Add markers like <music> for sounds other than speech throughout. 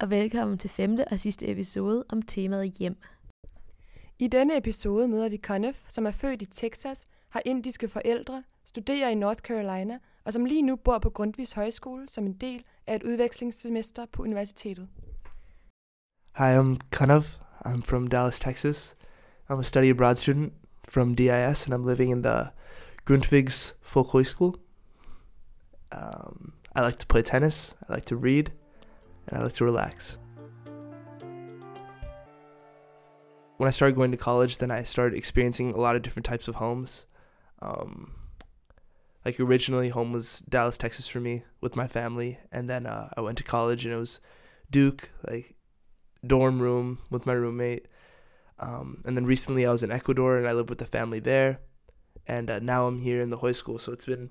Og velkommen til femte og sidste episode om temaet hjem. I denne episode møder vi Conniff, som er født i Texas, har indiske forældre, studerer i North Carolina og som lige nu bor på Grundtvigs Højskole som en del af et udvekslingssemester på universitetet. Hi, I'm Kanav. I'm from Dallas, Texas. I'm a study abroad student from DIS, and I'm living in the Grundtvigs Folkhögskola. Um, I like to play tennis. I like to read, and I like to relax. When I started going to college, then I started experiencing a lot of different types of homes. Um, like originally, home was Dallas, Texas for me with my family, and then uh, I went to college, and it was Duke, like dorm room with my roommate. Um, and then recently, I was in Ecuador, and I lived with the family there, and uh, now I'm here in the Hoy School. So it's been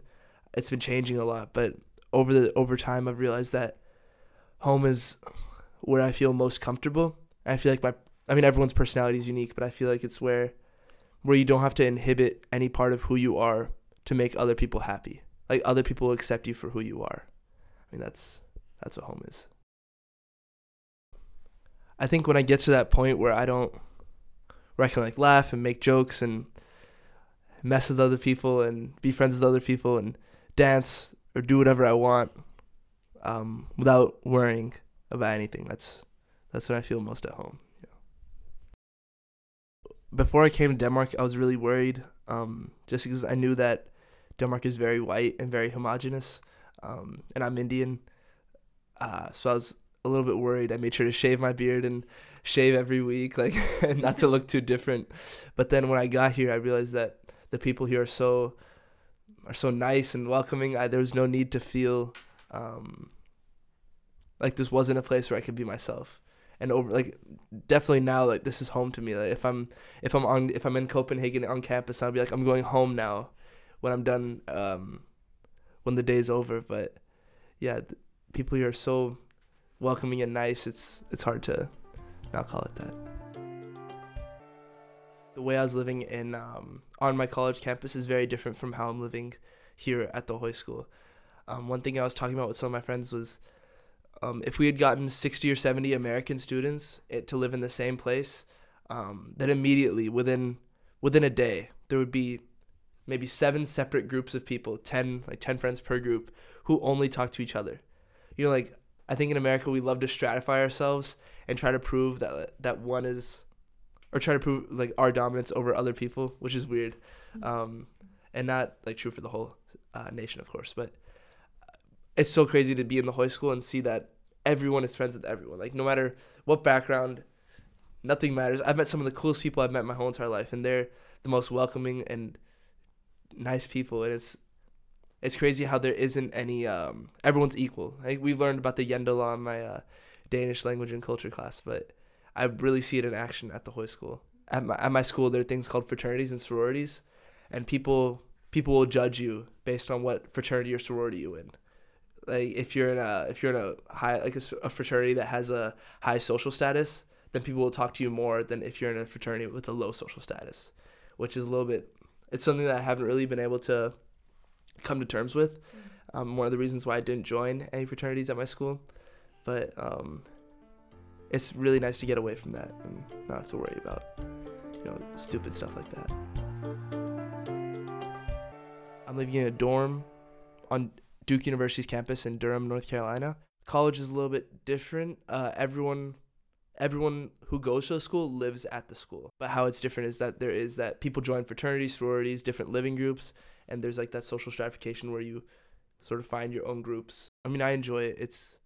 it's been changing a lot, but over the over time, I've realized that home is where I feel most comfortable. I feel like my I mean everyone's personality is unique, but I feel like it's where where you don't have to inhibit any part of who you are to make other people happy. Like other people accept you for who you are. I mean that's that's what home is. I think when I get to that point where I don't where I can like laugh and make jokes and mess with other people and be friends with other people and dance or do whatever I want um, without worrying about anything. That's that's when I feel most at home. Yeah. Before I came to Denmark, I was really worried, um, just because I knew that Denmark is very white and very homogenous, um, and I'm Indian, uh, so I was a little bit worried. I made sure to shave my beard and shave every week, <laughs> like not to look too different. But then when I got here, I realized that the people here are so are so nice and welcoming. I, there was no need to feel um, like this wasn't a place where I could be myself. And over like definitely now like this is home to me. Like if I'm if I'm on if I'm in Copenhagen on campus, I'll be like I'm going home now when I'm done um, when the day's over. But yeah, th- people here are so welcoming and nice. It's it's hard to not call it that. The way I was living in um, on my college campus is very different from how I'm living here at the Hoy School. Um, one thing I was talking about with some of my friends was um, if we had gotten 60 or 70 American students it, to live in the same place, um, then immediately within within a day there would be maybe seven separate groups of people, 10 like 10 friends per group who only talk to each other. You know, like I think in America we love to stratify ourselves and try to prove that that one is or try to prove like our dominance over other people, which is weird, um, and not like true for the whole uh, nation, of course. But it's so crazy to be in the high school and see that everyone is friends with everyone. Like no matter what background, nothing matters. I've met some of the coolest people I've met my whole entire life, and they're the most welcoming and nice people. And it's it's crazy how there isn't any. Um, everyone's equal. Like we learned about the Yendel on my uh, Danish language and culture class, but I really see it in action at the Hoy School. At my at my school, there are things called fraternities and sororities, and people people will judge you based on what fraternity or sorority you're in. Like if you're in a if you're in a high like a, a fraternity that has a high social status, then people will talk to you more than if you're in a fraternity with a low social status, which is a little bit. It's something that I haven't really been able to come to terms with. Um, one of the reasons why I didn't join any fraternities at my school, but um, it's really nice to get away from that and not to worry about you know stupid stuff like that. I'm living in a dorm on Duke University's campus in Durham, North Carolina. College is a little bit different. Uh, everyone everyone who goes to the school lives at the school. But how it's different is that there is that people join fraternities, sororities, different living groups, and there's like that social stratification where you sort of find your own groups. I mean, I enjoy it. It's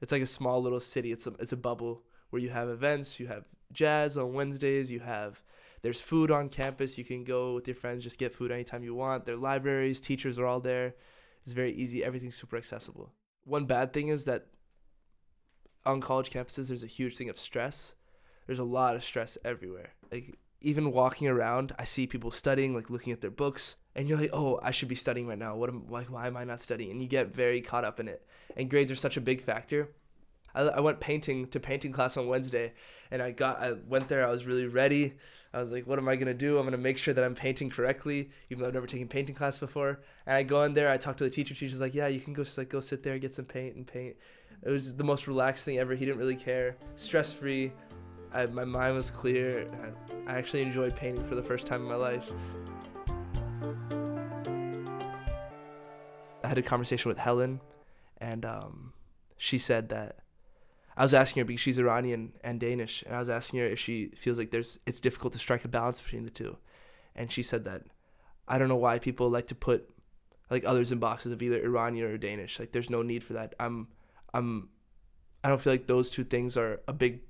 it's like a small little city. It's a it's a bubble where you have events, you have jazz on Wednesdays, you have there's food on campus. You can go with your friends, just get food anytime you want. There are libraries, teachers are all there. It's very easy. Everything's super accessible. One bad thing is that on college campuses, there's a huge thing of stress. There's a lot of stress everywhere. Like even walking around, I see people studying, like looking at their books, and you're like, "Oh, I should be studying right now. What am like? Why am I not studying?" And you get very caught up in it. And grades are such a big factor. I, I went painting to painting class on Wednesday, and I got I went there. I was really ready. I was like, what am I gonna do? I'm gonna make sure that I'm painting correctly, even though I've never taken painting class before. And I go in there. I talk to the teacher. She's like, yeah, you can go like go sit there, and get some paint and paint. It was the most relaxed thing ever. He didn't really care. Stress free. my mind was clear. I, I actually enjoyed painting for the first time in my life. I had a conversation with Helen, and um, she said that I was asking her because she's Iranian and Danish, and I was asking her if she feels like there's it's difficult to strike a balance between the two, and she said that I don't know why people like to put like others in boxes of either Iranian or Danish. Like there's no need for that. I'm I'm I don't feel like those two things are a big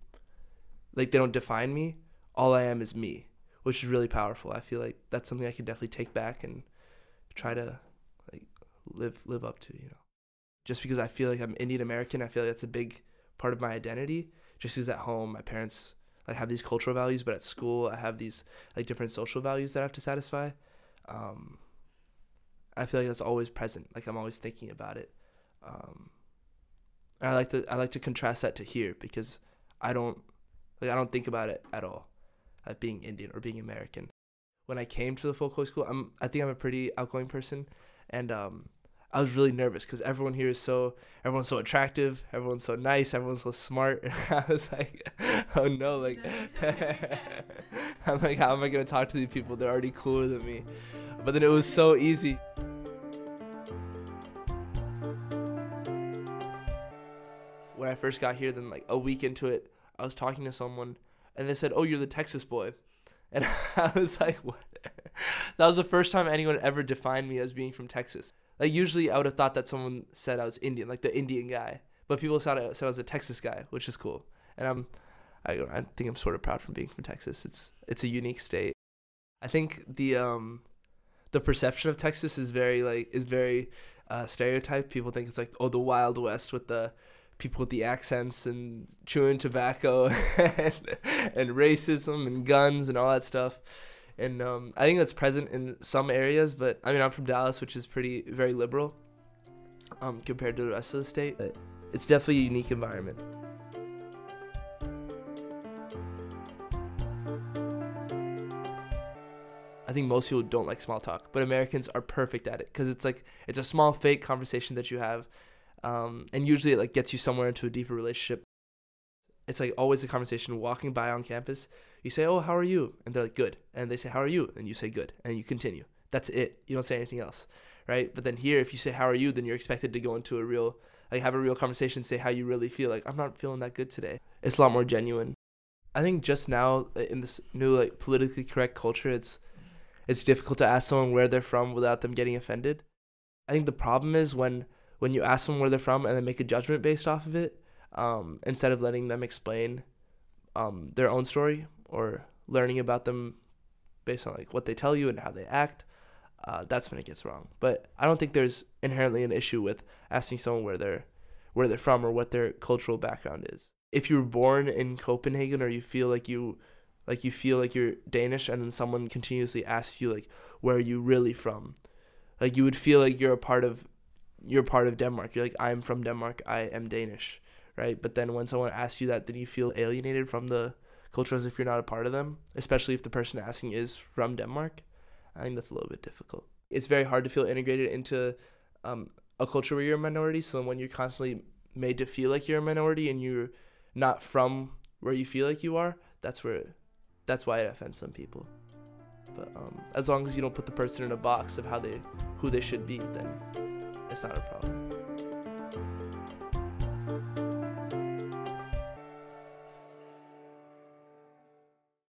like they don't define me. All I am is me, which is really powerful. I feel like that's something I can definitely take back and try to like live live up to, you know. Just because I feel like I'm Indian American, I feel like that's a big part of my identity. Just because at home, my parents like have these cultural values, but at school, I have these like different social values that I have to satisfy. Um, I feel like that's always present. Like I'm always thinking about it. Um, I like to I like to contrast that to here because I don't like I don't think about it at all, like being Indian or being American. When I came to the folk school, I'm I think I'm a pretty outgoing person, and um, I was really nervous because everyone here is so everyone's so attractive, everyone's so nice, everyone's so smart. And <laughs> I was like, <laughs> oh no, like <laughs> I'm like, how am I gonna talk to these people? They're already cooler than me. But then it was so easy. When I first got here, then like a week into it, I was talking to someone and they said, "Oh, you're the Texas boy," and I was like, "What?" that was the first time anyone ever defined me as being from Texas. Like usually I would have thought that someone said I was Indian, like the Indian guy. But people said I, said I was a Texas guy, which is cool. And I'm I, I think I'm sort of proud from being from Texas. It's it's a unique state. I think the um the perception of Texas is very like is very uh, stereotyped. People think it's like oh the Wild West with the people with the accents and chewing tobacco <laughs> and, and racism and guns and all that stuff and um, I think that's present in some areas. But I mean, I'm from Dallas, which is pretty very liberal um, compared to the rest of the state. But it's definitely a unique environment. I think most people don't like small talk, but Americans are perfect at it because it's like it's a small fake conversation that you have, um, and usually it like gets you somewhere into a deeper relationship. It's like always a conversation walking by on campus you say, "Oh, how are you?" and they're like, "Good," and they say, "How are you?" and you say, "Good," and you continue. That's it. You don't say anything else, right? But then here, if you say, "How are you?" then you're expected to go into a real, like, have a real conversation, say how you really feel. Like, I'm not feeling that good today. It's a lot more genuine. I think just now in this new like politically correct culture, it's it's difficult to ask someone where they're from without them getting offended. I think the problem is when when you ask them where they're from and then make a judgment based off of it, um, instead of letting them explain um, their own story or learning about them based on like what they tell you and how they act, uh, that's when it gets wrong. But I don't think there's inherently an issue with asking someone where they're where they're from or what their cultural background is. If you were born in Copenhagen or you feel like you like you feel like you're Danish and then someone continuously asks you like where are you really from? Like you would feel like you're a part of you're part of Denmark. You're like I'm from Denmark. I am Danish, right? But then when someone asks you that then you feel alienated from the culture as if you're not a part of them, especially if the person asking is from Denmark. I think that's a little bit difficult. It's very hard to feel integrated into um, a culture where you're a minority. So when you're constantly made to feel like you're a minority and you're not from where you feel like you are, that's where, that's why it offends some people. But um, as long as you don't put the person in a box of how they, who they should be, then it's not a problem.